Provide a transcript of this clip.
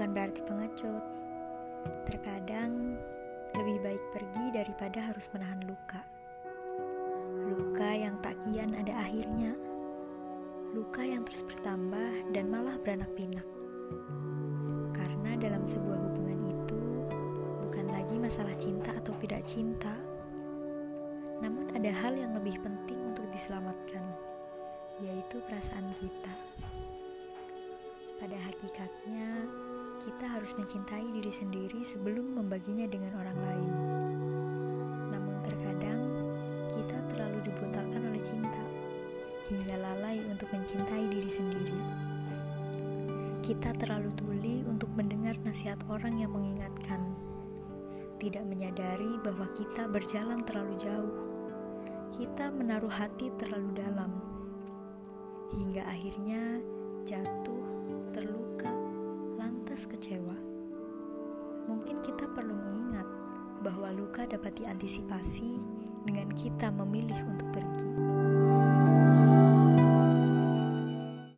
bukan berarti pengecut. Terkadang lebih baik pergi daripada harus menahan luka. Luka yang tak kian ada akhirnya. Luka yang terus bertambah dan malah beranak pinak. Karena dalam sebuah hubungan itu bukan lagi masalah cinta atau tidak cinta. Namun ada hal yang lebih penting untuk diselamatkan, yaitu perasaan kita. Pada hakikatnya, kita harus mencintai diri sendiri sebelum membaginya dengan orang lain. Namun terkadang kita terlalu dibutakan oleh cinta hingga lalai untuk mencintai diri sendiri. Kita terlalu tuli untuk mendengar nasihat orang yang mengingatkan, tidak menyadari bahwa kita berjalan terlalu jauh. Kita menaruh hati terlalu dalam, hingga akhirnya jatuh terluka, lantas kecewa. Mungkin kita perlu mengingat bahwa luka dapat diantisipasi dengan kita memilih untuk